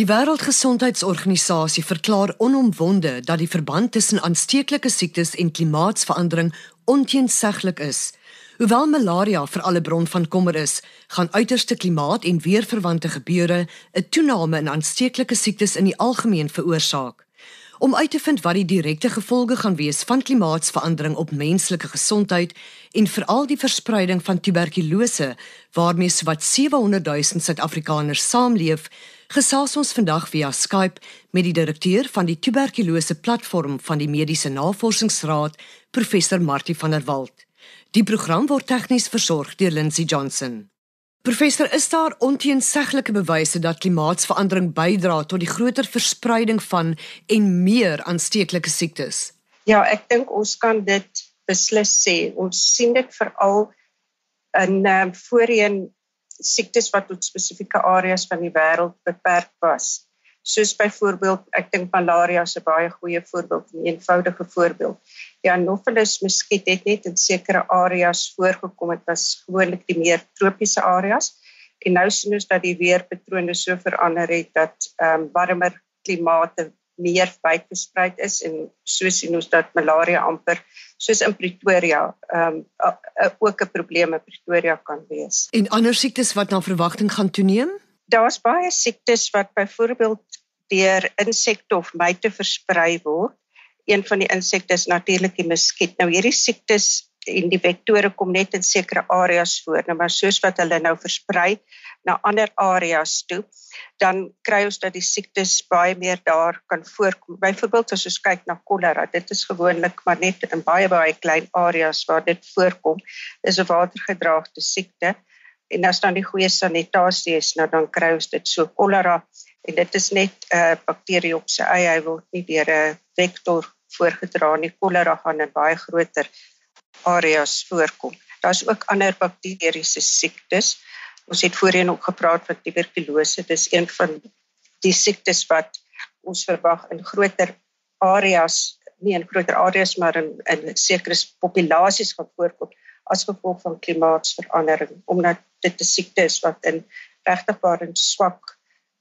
Die Wêreldgesondheidsorganisasie verklaar onomwonde dat die verband tussen aansteeklike siektes en klimaatsverandering onteenseglik is. Hoewel malaria vir alle bron van kommer is, gaan uiterste klimaat en weerverwante gebeure 'n toename in aansteeklike siektes in die algemeen veroorsaak. Om uit te vind wat die direkte gevolge gaan wees van klimaatsverandering op menslike gesondheid en veral die verspreiding van tuberkulose waarmee sowat 700 000 Suid-Afrikaners saamleef, gesels ons vandag via Skype met die direkteur van die tuberkulose platform van die Mediese Navorsingsraad, professor Martie van der Walt. Die program word tegnies versorg deur Lindsey Johnson. Professor, is daar onteenseglike bewyse dat klimaatsverandering bydra tot die groter verspreiding van en meer aansteeklike siektes? Ja, ek dink ons kan dit beslis sê. Ons sien dit veral in ehm uh, voorheen siektes wat tot spesifieke areas van die wêreld beperk was. Soos byvoorbeeld, ek dink malaria is 'n baie goeie voorbeeld, 'n eenvoudige voorbeeld. Die Anopheles muskiet het net in sekere areas voorgekom, dit was gewoonlik die meer tropiese areas. En nou sien ons dat die weerpatrone so verander het dat ehm um, warmer klimate meer uitgesprei is en so sien ons dat malaria amper soos in Pretoria ehm um, ook 'n probleem in Pretoria kan wees. En ander siektes wat na verwagting gaan toeneem? Daar's baie siektes wat byvoorbeeld deur insekte of myte versprei word. Een van die insekte is natuurlik die muskiet. Nou hierdie siektes en die vektore kom net in sekere areas voor, nou maar soos wat hulle nou versprei na ander areas toe, dan kry ons dat die siektes baie meer daar kan voorkom. Byvoorbeeld as ons kyk na kolera, dit is gewoonlik maar net in baie baie klein areas waar dit voorkom. Dis 'n watergedraagde siekte en as dan die goeie sanitasie is, nou dan kry ons dit so kolera en dit is net 'n uh, bakterie op sy eie, hy word nie deur 'n vektor voorgedra nie. Kolera gaan in baie groter areas voorkom. Daar's ook ander bakteriese siektes. Ons het voorheen ook gepraat van tuberkulose. Dit is een van die siektes wat ons verwag in groter areas, nie in groter areas maar in in sekere populasies gaan voorkom as gevolg van klimaatsverandering omdat dit 'n siekte is wat in regtig waar in swak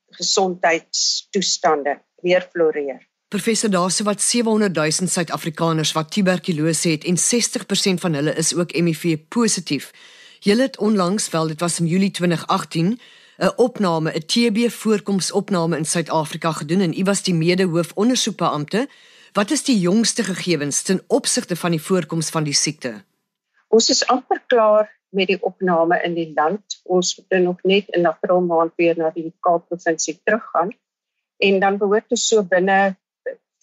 gesondheidstoestande weer floreer. Professor daar se wat 700 000 Suid-Afrikaners wat tuberkulose het en 60% van hulle is ook HIV positief. Julle het onlangs, wel dit was in Julie 2018, 'n opname, 'n TB voorkomsopname in Suid-Afrika gedoen en u was die mede-hoofondersoekbeampte. Wat is die jongste gegevens ten opsigte van die voorkoms van die siekte? Ons is amper klaar met die opname in die land. Ons moet nog net in April maand weer na die Kaap provinsie teruggaan en dan behoort ons so binne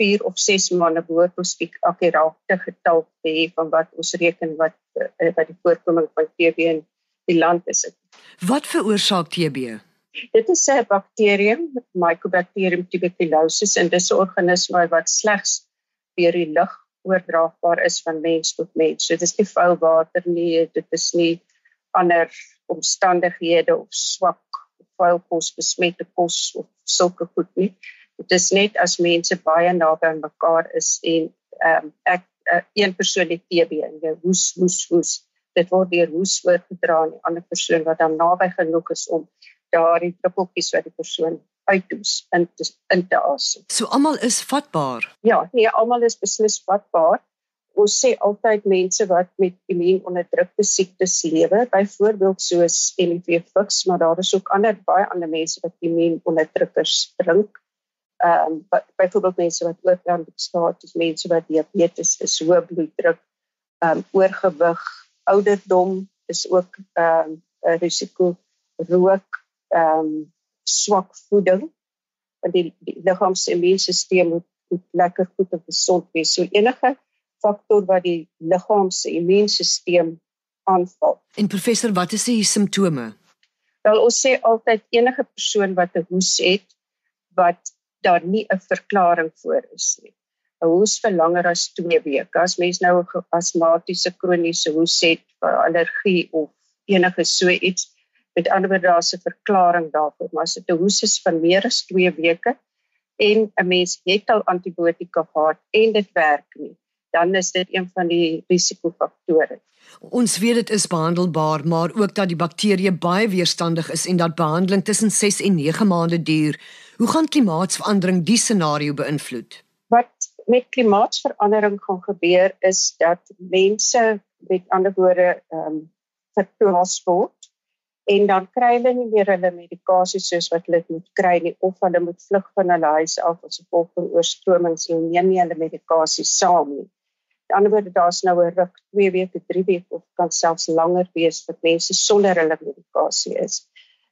4 of 6 maande behoort ons die akkurate getal te hê van wat ons reken wat uh, wat die voorkoming van TB in die land is. Wat veroorsaak TB? Dit is 'n bakterium, Mycobacterium tuberculosis en dis 'n organisme wat slegs deur die lug oordraagbaar is van mens tot mens. So dis nie vuil water nie, dit is nie ander omstandighede of swak of vuil kos besmette kos of sulke goed nie dit is net as mense baie naby aan mekaar is en ehm um, ek uh, een persoon het TB en jy hoes hoes hoes dit word deur hoes oorgedra aan 'n ander persoon wat dan naby genoeg is om daardie druppeltjies wat die persoon uitdoes in te, in te asem. So almal is vatbaar. Ja, nee, almal is beslis vatbaar. Ons sê altyd mense wat met immuunonderdrukte siektes lewe, byvoorbeeld soos HIV viks, maar daar is ook ander baie ander mense wat immuunonderdrukkers drink ehm um, byvoorbeeld mense wat oorgang status, mense wat diabetes is, hoë bloeddruk, ehm um, oorgewig, ouderdom is ook ehm um, 'n risiko rook, ehm um, swak voeding want die, die liggaam se immuunstelsel moet, moet lekker goed en gesond wees. So enige faktor wat die liggaam se immuunstelsel aanval. En professor, wat is die simptome? Wel ons sê altyd enige persoon wat 'n hoes het wat daar nie 'n verklaring voor is nie. 'n Hoes vir langer as 2 weke. As mens nou 'n asmatiese kroniese hoes het, allergie of enige so iets, met ander woorde daar's 'n verklaring daarvoor, maar as dit 'n hoes is van meer as 2 weke en 'n mens het al antibiotika gehad en dit werk nie, dan is dit een van die risikofaktore. Ons weet dit is behandelbaar, maar ook dat die bakterie baie weerstandig is en dat behandeling tussen 6 en 9 maande duur. Hoe gaan klimaatsverandering die scenario beïnvloed? Wat met klimaatsverandering gaan gebeur is dat mense met ander woorde ehm um, verplaas word en dan kry hulle nie meer hulle medikasie soos wat hulle moet kry nie of hulle moet vlug van hulle huis af as gevolg van oorstromings en neem nie hulle medikasie saam nie. Aan die ander word daar's nou 'n ruk 2 weke, 3 weke of kan selfs langer wees vir mense sonder hulle medikasie is.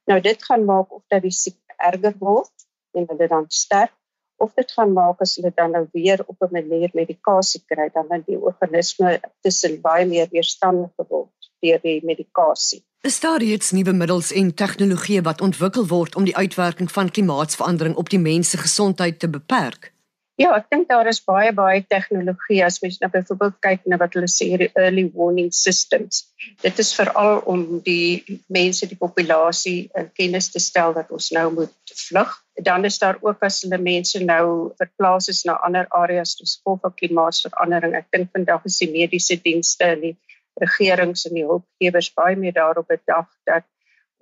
Nou dit gaan maak of dat die siekte erger word en hulle dan sterf of dit gaan maak as hulle dan nou weer op 'n manier medikasie kry dan dan die organisme tussen baie meer weerstandig word deur die medikasie. Is daar reeds nuwe middels en tegnologieë wat ontwikkel word om die uitwerking van klimaatsverandering op die mens se gesondheid te beperk? Ja, ek dink daar is baie baie tegnologie as mens nou byvoorbeeld kyk na wat hulle sê die early warning systems. Dit is veral om die mense, die populasie in kennis te stel dat ons nou moet vlug. Dan is daar ook as hulle mense nou verplaas is na ander areas soos gevolg van klimaatsverandering. Ek dink vandag is die mediese dienste en die regerings en die hulpgewers baie meer daarop bedag dat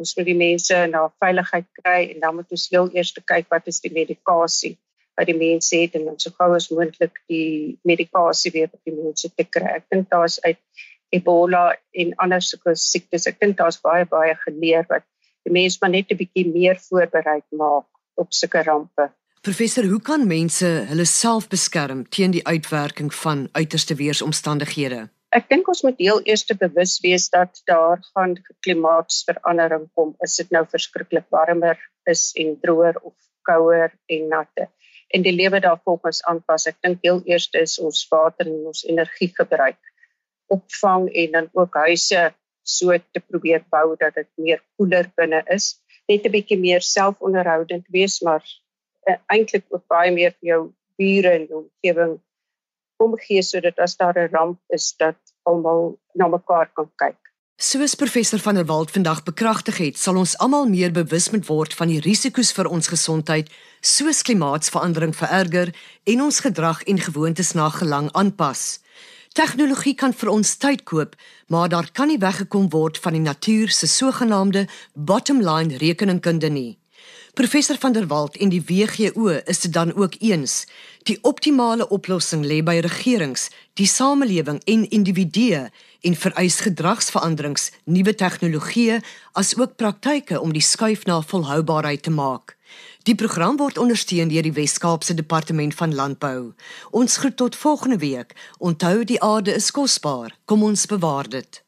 ons moet die mense na veiligheid kry en dan moet ons heel eers kyk wat is die medikasie wat die mense het en dan so gou as moontlik die medikasie weer vir die mense te kry. Ek dink daar's uit Ebola en ander sulke siektes. Ek dink daar's baie baie geleer wat die mense maar net 'n bietjie meer voorbereid maak op sulke rampe. Professor, hoe kan mense hulle self beskerm teen die uitwerking van uiterste weeromstandighede? Ek dink ons moet heel eers bewus wees dat daar gaan klimaatsverandering kom. Is dit nou verskriklik warmer is en droër of kouer en natte en die lewe daarvolgens aanpas. Ek dink heel eers is ons water en ons energie gebruik opvang en dan ook huise so te probeer bou dat dit meer koeler binne is. Net 'n bietjie meer selfonderhoudend wees, maar uh, eintlik ook baie meer vir jou bure en omgewing omgee sodat as daar 'n ramp is dat almal na mekaar kan kyk. Soos professor van der Walt vandag bekragtig het, sal ons almal meer bewus moet word van die risiko's vir ons gesondheid, soos klimaatsverandering vererger en ons gedrag en gewoontes na gelang aanpas. Tegnologie kan vir ons tyd koop, maar daar kan nie weggekom word van die natuur se sogenaamde bottom line rekeningkunde nie. Professor van der Walt en die WGO is dit dan ook eens. Die optimale oplossing lê by regerings, die samelewing en individue en vereis gedragsveranderings, nuwe tegnologieë asook praktyke om die skuif na volhoubaarheid te maak. Die program word ondersteun deur die Wes-Kaapse Departement van Landbou. Ons groet tot volgende week. Onthou die aarde is kosbaar. Kom ons bewaar dit.